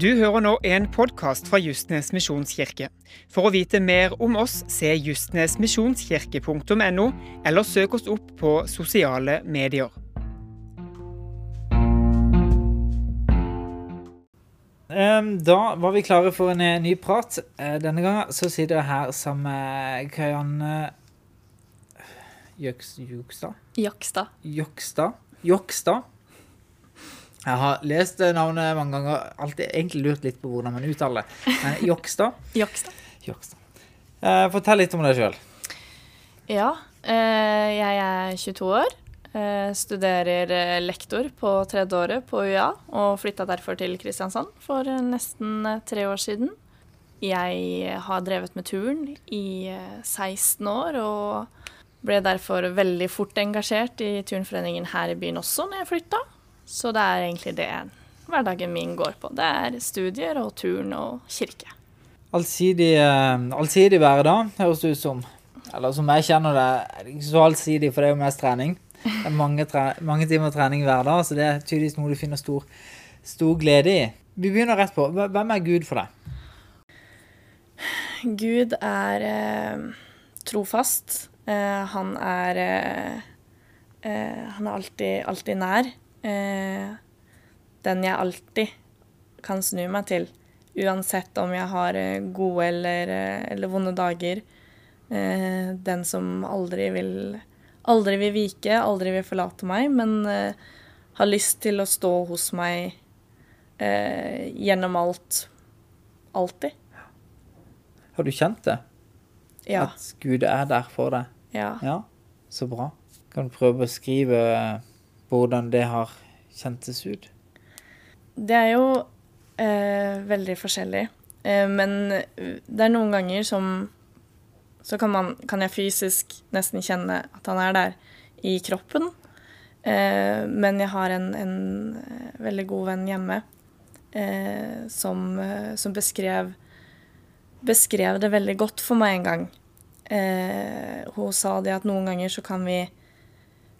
Du hører nå en podkast fra Justnes misjonskirke. For å vite mer om oss, se justnesmisjonskirke.no, eller søk oss opp på sosiale medier. Ehm, Da var vi klare for en eh, ny prat. Eh, Denne gangen så sitter jeg her sammen med Kajanne Jøks- Jokstad? Jokstad. Jokstad? Jokstad. Jeg har lest navnet mange ganger, alltid egentlig lurt litt på hvordan man uttaler det. Men Jokstad? Jokstad. Jokstad. Eh, Fortell litt om deg sjøl. Ja, eh, jeg er 22 år. Eh, studerer eh, lektor på tredje året på UiA, og flytta derfor til Kristiansand for eh, nesten eh, tre år siden. Jeg har drevet med turn i eh, 16 år, og ble derfor veldig fort engasjert i turnforeningen her i byen også når jeg flytta. Så det er egentlig det hverdagen min går på. Det er studier og turn og kirke. Allsidig, eh, allsidig hverdag, høres det ut som. Eller som jeg kjenner det, er ikke så allsidig, for det er jo mest trening. Det er mange, tre mange timer trening hver dag, så det er tydeligvis noe du finner stor, stor glede i. Vi begynner rett på. Hvem er Gud for deg? Gud er eh, trofast. Eh, han er eh, eh, Han er alltid, alltid nær. Eh, den jeg alltid kan snu meg til. Uansett om jeg har eh, gode eller, eh, eller vonde dager. Eh, den som aldri vil Aldri vil vike, aldri vil forlate meg, men eh, har lyst til å stå hos meg eh, gjennom alt. Alltid. Har du kjent det? Ja. At Gud er der for deg? ja. Ja, så bra. Kan du prøve å beskrive hvordan det har kjentes ut? Det er jo eh, veldig forskjellig. Eh, men det er noen ganger som Så kan, man, kan jeg fysisk nesten kjenne at han er der i kroppen. Eh, men jeg har en, en eh, veldig god venn hjemme eh, som, eh, som beskrev, beskrev det veldig godt for meg en gang. Eh, hun sa det at noen ganger så kan vi,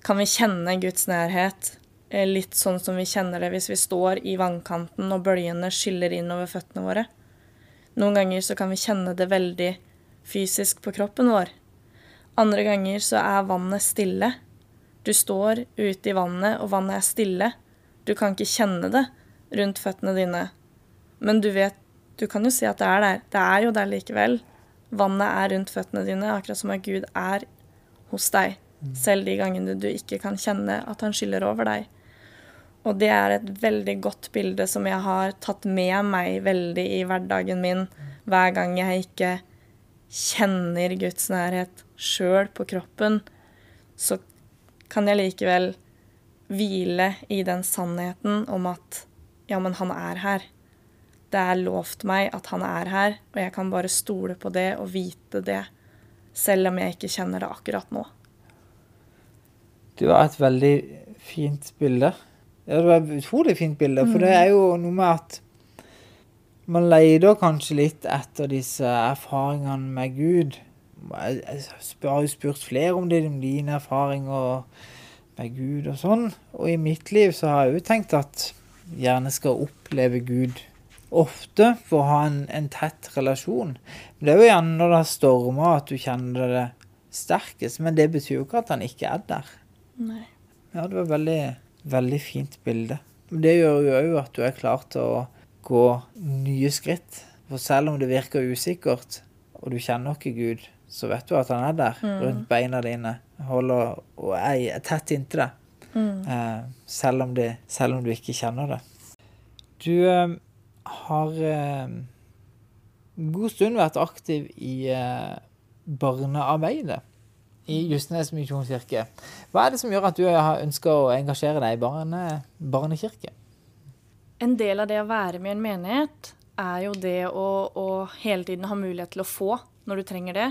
kan vi kjenne Guds nærhet Eh, Litt sånn som vi kjenner det hvis vi står i vannkanten og bølgene skyller inn over føttene våre. Noen ganger så kan vi kjenne det veldig fysisk på kroppen vår. Andre ganger så er vannet stille. Du står ute i vannet, og vannet er stille. Du kan ikke kjenne det rundt føttene dine. Men du vet Du kan jo si at det er der. Det er jo der likevel. Vannet er rundt føttene dine, akkurat som at Gud er hos deg. Selv de gangene du ikke kan kjenne at han skyller over deg. Og det er et veldig godt bilde som jeg har tatt med meg veldig i hverdagen min hver gang jeg ikke kjenner Guds nærhet sjøl på kroppen, så kan jeg likevel hvile i den sannheten om at ja, men han er her. Det er lovt meg at han er her, og jeg kan bare stole på det og vite det, selv om jeg ikke kjenner det akkurat nå. Det var et veldig fint bilde. Ja, det var et utrolig fint bilde, for det er jo noe med at man leter kanskje litt etter disse erfaringene med Gud. Jeg har jo spurt flere om det, om dine erfaringer med Gud og sånn. Og i mitt liv så har jeg jo tenkt at gjerne skal oppleve Gud ofte for å ha en, en tett relasjon. Men det er jo gjerne når det har stormer at du kjenner det sterkest, men det betyr jo ikke at han ikke er der. Nei. Ja, det var veldig, veldig fint bilde. Men det gjør jo òg at du er klar til å gå nye skritt. For selv om det virker usikkert, og du kjenner ikke Gud, så vet du at han er der rundt beina dine. Holder og er tett inntil deg. Eh, selv, om de, selv om du ikke kjenner det. Du eh, har eh, god stund vært aktiv i eh, barnearbeidet i Justnes misjonskirke. Hva er det som gjør at du ønska å engasjere deg i barne, barnekirke? En del av det å være med i en menighet er jo det å, å hele tiden ha mulighet til å få når du trenger det,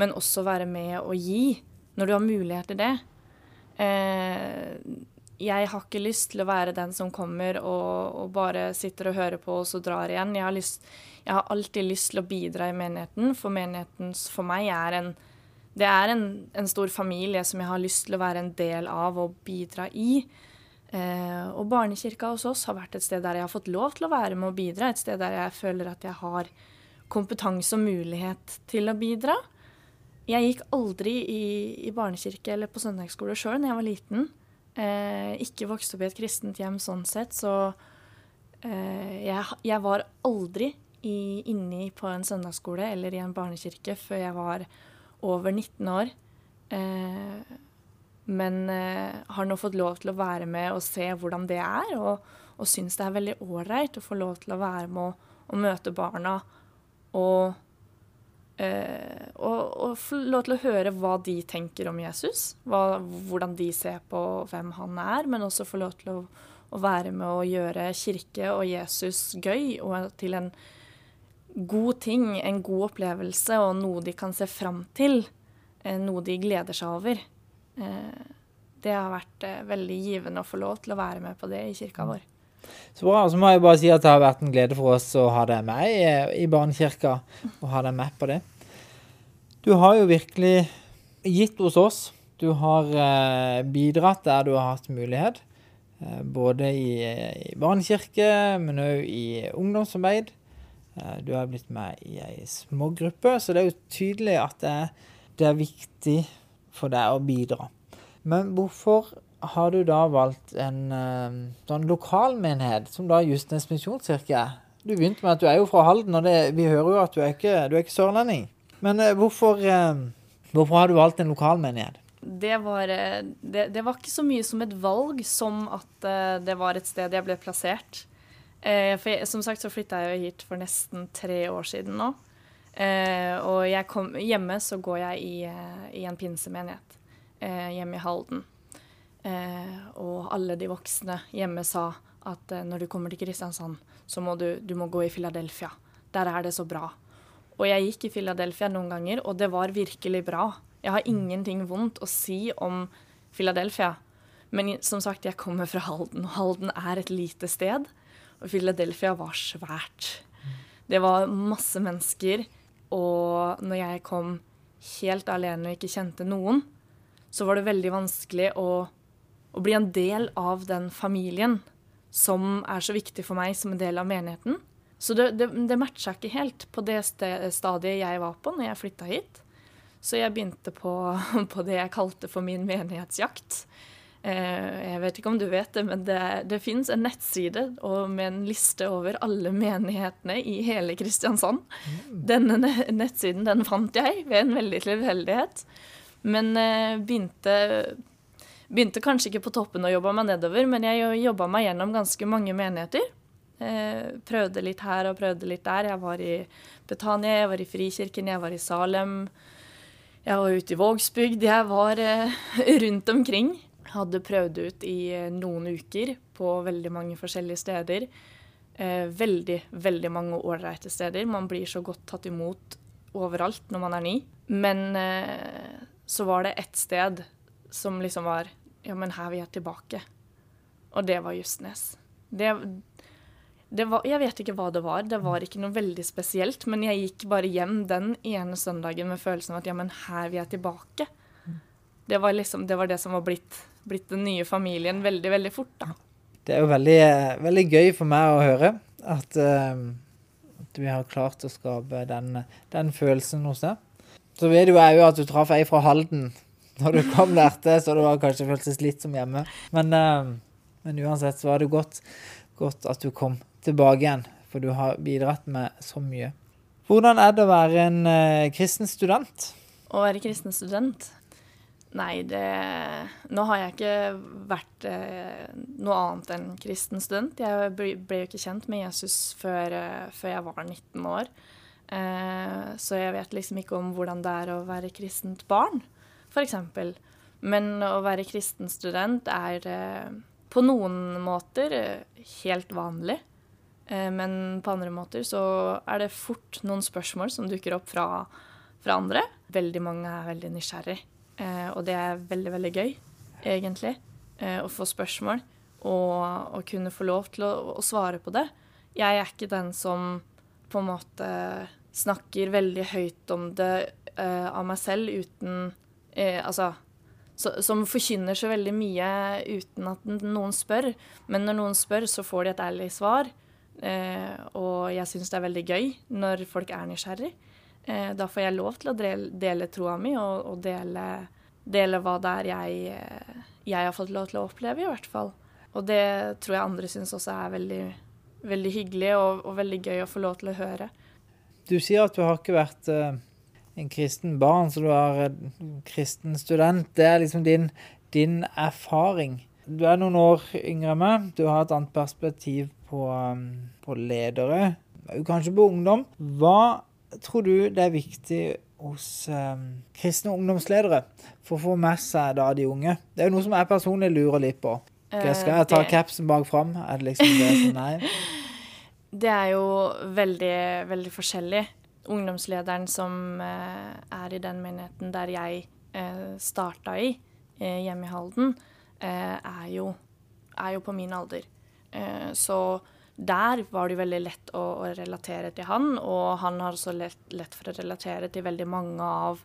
men også være med å gi når du har mulighet til det. Eh, jeg har ikke lyst til å være den som kommer og, og bare sitter og hører på og så drar igjen. Jeg har, lyst, jeg har alltid lyst til å bidra i menigheten, for menigheten for meg er en det er en, en stor familie som jeg har lyst til å være en del av og bidra i. Eh, og barnekirka hos oss har vært et sted der jeg har fått lov til å være med og bidra. Et sted der jeg føler at jeg har kompetanse og mulighet til å bidra. Jeg gikk aldri i, i barnekirke eller på søndagsskole sjøl da jeg var liten. Eh, ikke vokste opp i et kristent hjem sånn sett, så eh, jeg, jeg, var aldri i, inne på en søndagsskole eller i en barnekirke før jeg var over 19 år. Eh, men eh, har nå fått lov til å være med og se hvordan det er, og, og syns det er veldig ålreit å få lov til å være med og, møte barna og, eh, og, og, få lov til å høre hva de tenker om Jesus. Hva, hvordan de ser på hvem han er, men også få lov til å, å være med og gjøre kirke og Jesus gøy og til en god ting, en god opplevelse og noe de kan se fram til. Eh, noe de gleder seg over. Eh, det har vært eh, veldig givende å få lov til å være med på det i kirka vår. Så bra. Så må jeg bare si at det har vært en glede for oss å ha deg med i, barnekirka, og ha deg med på det. Du har jo virkelig gitt hos oss. Du har bidratt der du har hatt mulighet. Både i, i barnekirke, men òg i ungdomsarbeid. Eh, du har blitt med i ei smågruppe, så det er jo tydelig at det, det er viktig for deg å bidra. Men hvorfor har du da valgt en uh, sånn lokalmenighet, som da Justnes misjonskirke er? Du begynte med at du er jo fra Halden, og det, vi hører jo at du er ikke, du er ikke sørlending. Men uh, hvorfor, hvorfor, har du valgt en lokalmenighet? Det var, det, det var, ikke så mye som et valg som at det var et sted jeg ble plassert. For jeg, som sagt så flytta jeg jo hit for nesten tre år siden nå. og jeg kom, hjemme så går jeg i, i en pinsemenighet eh, hjemme i Halden. Eh, og alle de voksne hjemme sa at eh, når du kommer til Kristiansand, så må du, du må gå i Philadelphia. Der er det så bra. Og jeg gikk i Philadelphia noen ganger, og det var virkelig bra. Jeg har ingenting vondt å si om Philadelphia. Men som sagt, jeg kommer fra Halden, og Halden er et lite sted. Og Philadelphia var svært. Det var masse mennesker. Og når jeg kom helt alene og ikke kjente noen, så var det veldig vanskelig å, å bli en del av den familien som er så viktig for meg som en del av menigheten. Så det, det, det matcha ikke helt på det stadiet jeg var på når jeg flytta hit. Så jeg begynte på, på, det jeg kalte for min menighetsjakt. Eh, jeg vet ikke om du vet det, men det, det fins en nettside med en liste over alle menighetene i hele Kristiansand. Mm. Denne nettsiden den fant jeg ved en veldig tilfeldighet. Men eh, begynte, begynte kanskje ikke på toppen og jobba meg nedover, men jeg jobba meg gjennom ganske mange menigheter. Eh, prøvde litt her og prøvde litt der. Jeg var i Betania, jeg var i Frikirken, jeg var i Salem. Jeg var ute i Vågsbygd. Jeg var eh, rundt omkring. Hadde prøvd ut i eh, noen uker på veldig mange forskjellige steder. Eh, veldig, veldig mange ålreite steder. Man blir så godt tatt imot overalt når man er ny. Men eh, så var det ett sted som liksom var Ja, men her vil jeg tilbake. Og det var Justnes. Det, det var, jeg vet ikke hva det var. Det var ikke noe veldig spesielt. Men jeg gikk bare hjem den ene søndagen med følelsen av at ja, men her vil jeg tilbake. Det var liksom, det var det som var blitt, blitt den nye familien veldig, veldig fort, da. Det er jo veldig, veldig gøy for meg å høre at, uh, at vi har klart å skape den, den følelsen hos deg. Så vet du jo at du traff ei fra Halden når du kom der til, så det var kanskje føltes litt som hjemme. Men, uh, men uansett så var det godt, godt, at du kom tilbake igjen, for du har bidratt med så mye. Hvordan er det å være en uh, kristen student? Å være kristen student? Nei, det Nå har jeg ikke vært eh, noe annet enn kristen student. Jeg ble, jo ikke kjent med Jesus før, før jeg var 19 år. Eh, så jeg vet liksom ikke om hvordan det er å være kristent barn, f.eks. Men å være kristen student er eh, på noen måter eh, helt vanlig. Men på andre måter så er det fort noen spørsmål som dukker opp fra, fra andre. Veldig mange er veldig nysgjerrig, og det er veldig, veldig gøy, egentlig. Å få spørsmål og, og kunne få lov til å, å svare på det. Jeg er ikke den som på en måte snakker veldig høyt om det uh, av meg selv uten Altså så, som forkynner så veldig mye uten at noen spør. Men når noen spør, så får de et ærlig svar. Eh, og jeg syns det er veldig gøy når folk er nysgjerrig. Eh, da får jeg lov til å dele, dele troa mi og, og dele, dele, hva det er jeg, eh, jeg, har fått lov til å oppleve, i hvert fall. Og det tror jeg andre syns også er veldig, veldig hyggelig og, og, veldig gøy å få lov til å høre. Du sier at du har ikke vært uh en kristen barn, så du er en kristen student. Det er liksom din, din erfaring. Du er noen år yngre enn meg. Du har et annet perspektiv på, på ledere, kanskje på ungdom. Hva tror du det er viktig hos um, kristne ungdomsledere for å få med seg da de unge? Det er jo noe som jeg personlig lurer litt på. Okay, skal jeg ta det... capsen bak fram? Er det liksom det som er? Det er jo veldig, veldig forskjellig ungdomslederen som eh, er i den menigheten der jeg eh, starta i, eh, hjemme i Halden, er jo, er, jo, på min alder. så der var det veldig lett å, å, relatere til han, og han har også lett, lett for å relatere til veldig mange av,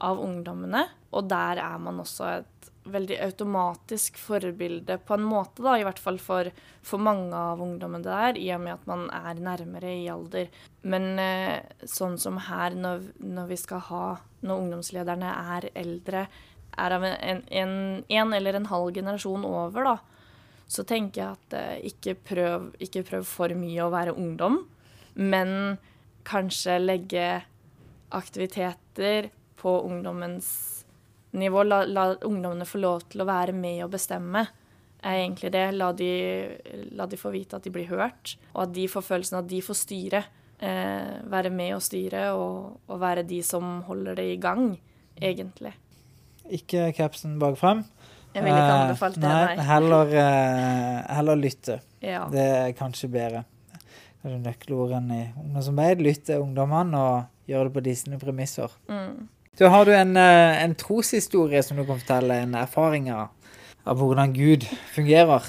av ungdommene. Og der er man også et veldig automatisk forbilde på en måte, da, i hvert fall for, for mange av ungdommene der, i og med at man er nærmere i alder. Men eh, sånn som her, når, når, vi skal ha Når ungdomslederne er eldre, er av en, en, en eller en halv generasjon over, da, så tenker jeg at eh, ikke, prøv, ikke prøv for mye å være ungdom, men kanskje legge aktiviteter på ungdommens nivå. La, la, ungdommene få lov til å være med og bestemme, er egentlig det. La de, la de, få vite at de blir hørt, og at de får følelsen at de får styre. Eh, være med og styre, og, og, være de som holder det i gang, egentlig. Ikke capsen bak frem. Jeg ville ikke anbefalt det, nei. nei. Heller, eh, heller lytte. Ja. Det er kanskje bedre. Kanskje nøkkelordene i ungdomsarbeid. Lytte ungdommene og gjøre det på disse premisser. Mm. Så har du en, eh, en troshistorie som du kan fortelle, en erfaring av, av hvordan Gud fungerer?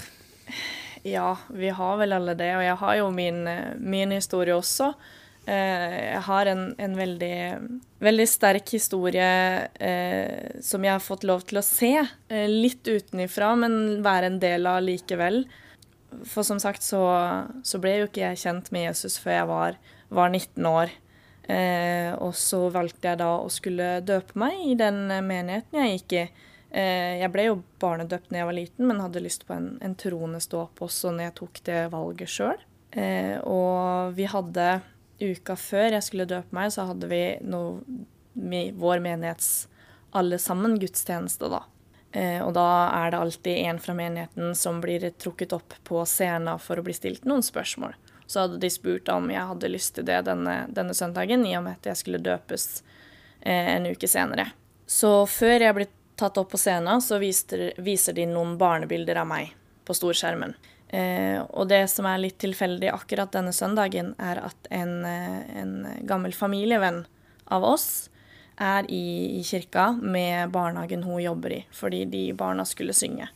Ja, vi har vel alle det, og jeg har jo min, eh, min historie også. Eh, jeg har en, en veldig, veldig, sterk historie eh, som jeg har fått lov til å se. Eh, litt utenifra, men være en del av likevel. For som sagt så, så ble jo ikke jeg kjent med Jesus før jeg var, var 19 år. Eh, og så valgte jeg da å skulle døpe meg i den menigheten jeg gikk i. Eh, jeg ble jo barnedøpt da jeg var liten, men hadde lyst på en, en troende ståp også når jeg tok det valget sjøl. Eh, og vi hadde uka før jeg skulle døpe meg, så hadde vi noe, vår menighets alle sammen gudstjeneste, da. Eh, og da er det alltid en fra menigheten som blir trukket opp på scenen for å bli stilt noen spørsmål så hadde de spurt om jeg hadde lyst til det denne, denne søndagen, i og med at jeg skulle døpes eh, en uke senere. Så før jeg ble tatt opp på scenen, så viser, viser de noen barnebilder av meg på storskjermen. Eh, og det som er litt tilfeldig akkurat denne søndagen, er at en, eh, en gammel familievenn av oss er i, i, kirka med barnehagen hun jobber i, fordi de barna skulle synge.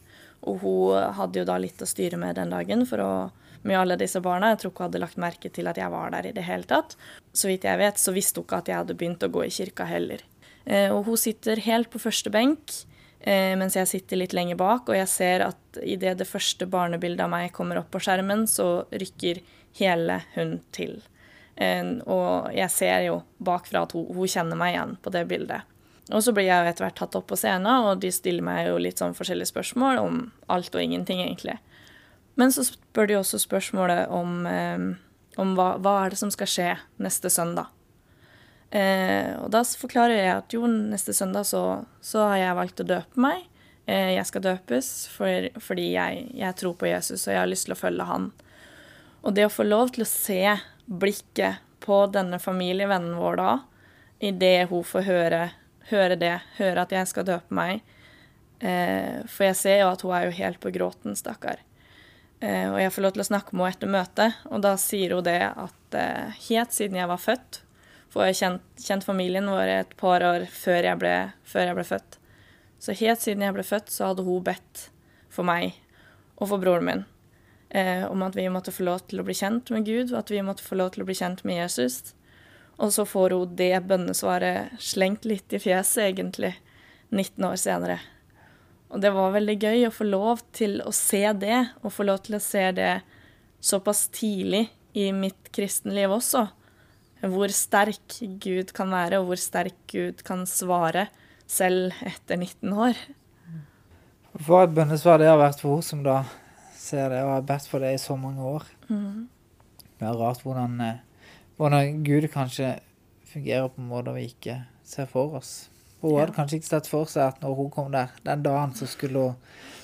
Og hun hadde jo da litt å styre med den dagen for å med alle disse barna. Jeg tror ikke hun hadde lagt merke til at jeg var der i det hele tatt. Så vidt jeg vet, så visste hun ikke at jeg hadde begynt å gå i kirka heller. Eh, og hun sitter helt på første benk, mens jeg sitter litt lenger bak, og jeg ser at idet det første barnebildet av meg kommer opp på skjermen, så rykker hele hun til. Eh, og jeg ser jo bakfra at hun, hun kjenner meg igjen på det bildet. Og så blir jeg etter hvert tatt opp på scenen, og de stiller meg jo litt sånn forskjellige spørsmål om alt og ingenting, egentlig. Men så spør de også spørsmålet om, eh, om hva, hva, er det som skal skje neste søndag. Eh, og da forklarer jeg at jo, neste søndag så, så har jeg valgt å døpe meg. Eh, jeg skal døpes for, fordi jeg, jeg, tror på Jesus, og jeg har lyst til å følge han. Og det å få lov til å se blikket på denne familievennen vår da, idet hun får høre, høre, det, høre at jeg skal døpe meg eh, For jeg ser jo at hun er jo helt på gråten, stakkar. Eh, og jeg får lov til å snakke med henne etter møtet, og da sier hun det at eh, helt siden jeg var født For jeg kjent, kjent, familien vår et par år før jeg, ble, før jeg ble født. Så helt siden jeg ble født, så hadde hun bedt for meg og for broren min eh, om at vi måtte få lov til å bli kjent med Gud, og at vi måtte få lov til å bli kjent med Jesus. Og så får hun det bønnesvaret slengt litt i fjeset, egentlig, 19 år senere. Og det var veldig gøy å få lov til å se det, og få lov til å se det såpass tidlig i mitt kristenliv også. Hvor sterk Gud kan være, og hvor sterk Gud kan svare, selv etter 19 år. Hva et bønnesvar det har vært for henne som da ser det og har bedt for det i så mange år. Mm. Det er rart hvordan, eh, hvordan Gud kanskje fungerer på måter vi ikke ser for oss. Hun Ja. hadde kanskje ikke sett for seg at når hun kom der den dagen, så skulle hun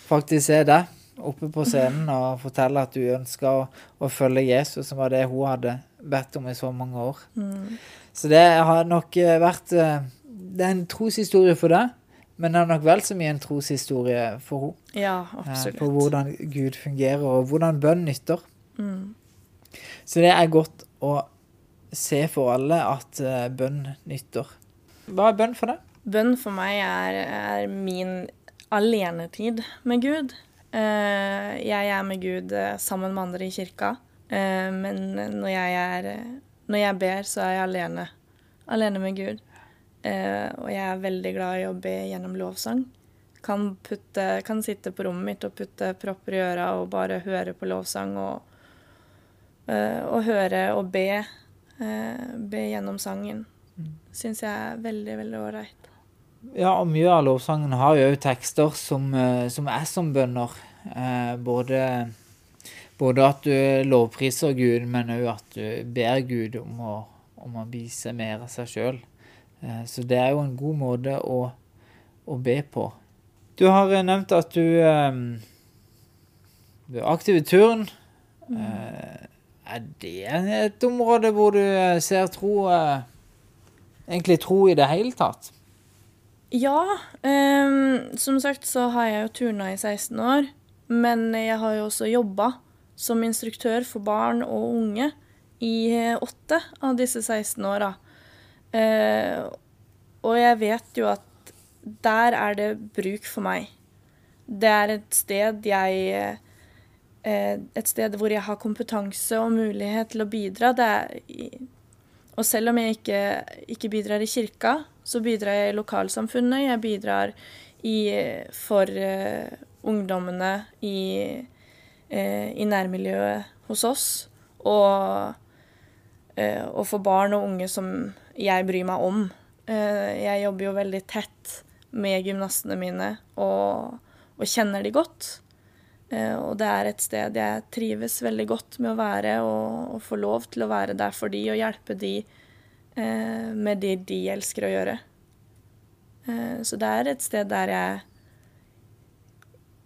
faktisk se det oppe på scenen og fortelle at hun ønska å, å følge Jesus, som var det hun hadde bedt om i så mange år. Mm. Så det har nok eh, vært eh, Det er en troshistorie for deg, men det er nok vel så mye en troshistorie for henne. Ja, eh, absolutt. På hvordan Gud fungerer, og hvordan bønn nytter. Mm. Så det er godt å se for alle at bønn nytter. Hva er bønn for deg? Bønn for meg er, er min alenetid med Gud. Jeg er med Gud sammen med andre i kirka, men når jeg, er, når jeg ber, så er jeg alene. Alene med Gud. Eh, og jeg er veldig glad i å be gjennom lovsang. Kan, putte, kan sitte på rommet mitt og putte propper i øra og bare høre på lovsang og, eh, og høre og be. eh, be gjennom sangen. Syns jeg er veldig, veldig ålreit. Ja, og mye av lovsangen har jo òg tekster som, eh, som er som bønner. Eh, både, både at du lovpriser Gud, men òg at du ber Gud om å, om å vise mer av seg sjøl. Eh, så det er jo en god måte å, å be på. Du har eh, nevnt at du, eh, du er aktiv i turn. Eh, er det et område hvor du ser tro Egentlig tro i det hele tatt? Ja, Um, som sagt så har jeg jo turna i 16 år. Men jeg har jo også jobba som instruktør for barn og unge i eh, åtte av disse 16 åra. Eh, og jeg vet jo at der er det bruk for meg. Det er et sted jeg eh, Et sted hvor jeg har kompetanse og mulighet til å bidra. Er og selv om jeg ikke, ikke bidrar i kirka, så bidrar jeg i lokalsamfunnet. Jeg bidrar i, for eh, ungdommene i, eh, i nærmiljøet hos oss. Og, eh, og for barn og unge som jeg bryr meg om. Eh, jeg jobber jo veldig tett med gymnastene mine og, og kjenner de godt. Eh, og det er et sted jeg trives veldig godt med å være, og, og få lov til å være der for de og hjelpe de eh, med det de elsker å gjøre. Eh, så det er et sted der jeg,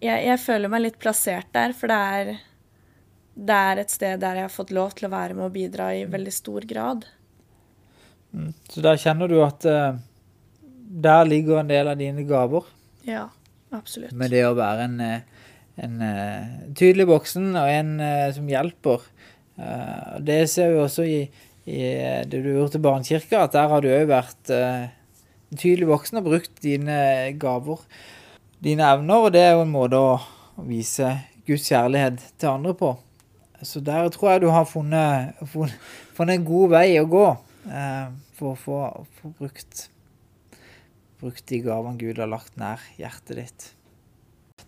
jeg Jeg føler meg litt plassert der, for det er, det er et sted der jeg har fått lov til å være med og bidra i veldig stor grad. Så der kjenner du at uh, der ligger en del av dine gaver. Ja, absolutt. Med det å være en, eh, en uh, tydelig voksen og en uh, som hjelper. Det ser vi også i, i det du gjorde til Barnekirka, at der har du òg vært en tydelig voksen og brukt dine gaver, dine evner, og det er jo en måte å, vise Guds kjærlighet til andre på. Så der tror jeg du har funnet, funnet, funnet en god vei å gå eh, for å få, få brukt brukt de gavene Gud har lagt nær hjertet ditt.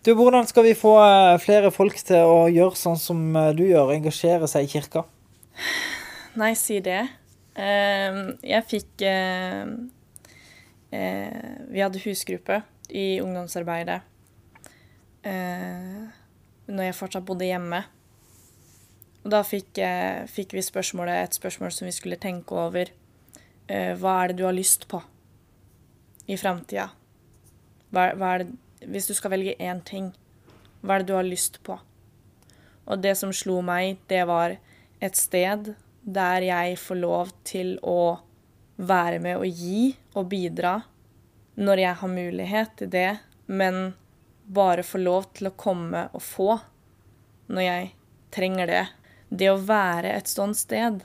Du, Hvordan skal vi få eh, flere folk til å gjøre sånn som eh, du gjør, engasjere seg i kirka? Nei, si det. Eh, jeg fikk Vi hadde husgruppe i ungdomsarbeidet eh, når jeg fortsatt bodde hjemme. Og da fikk, eh, fikk vi spørsmålet, et spørsmål som vi skulle tenke over. Eh, hva er det du har lyst på i framtida? Hvis du skal velge én ting, hva er det du har lyst på? Og det som slo meg, det var et sted der jeg får lov til å være med og gi og bidra når jeg har mulighet til det, men bare få lov til å komme og få når jeg trenger det. Det å være et sånt sted,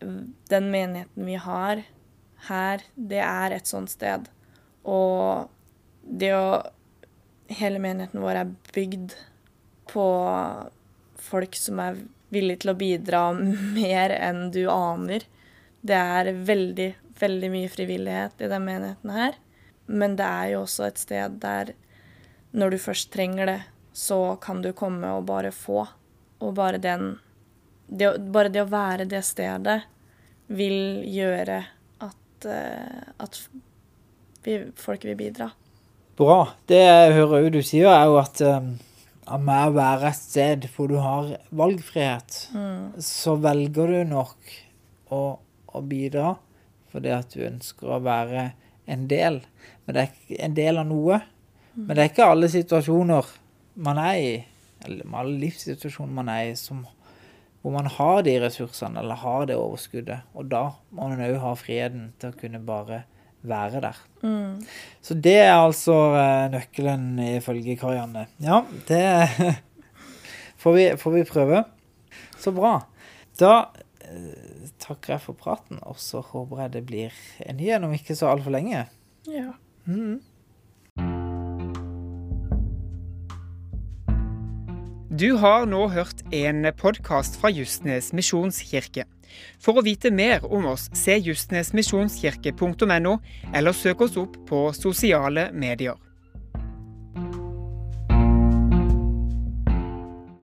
den menigheten vi har her, det er et sånt sted. Og det å Hele menigheten vår er bygd på folk som er villige til å bidra mer enn du aner. Det er veldig, veldig mye frivillighet i den menigheten her. Men det er jo også et sted der, når du først trenger det, så kan du komme og bare få. Og bare den det, Bare det å være det stedet vil gjøre at, eh, at vi, folk vil bidra. Bra. Det jeg hører jo du sier, er jo at um, at med å være et sted hvor du har valgfrihet, så velger du nok å, å bidra fordi at du ønsker å være en del. Men det er en del av noe. Men det er ikke alle situasjoner man er i, eller alle livssituasjoner man er i, som, hvor man har de ressursene eller har det overskuddet. Og da må man òg ha friheten til å kunne bare være der. Så det er altså eh, nøkkelen ifølge Karianne. Ja, det får vi, får vi prøve. Så bra. Da takker jeg for praten, og så håper jeg det blir en ny en om ikke så altfor lenge. Ja. Du har nå hørt en podkast fra Justnes misjonskirke. For å vite mer om oss, se justnesmisjonskirke.no, eller søk oss opp på sosiale medier.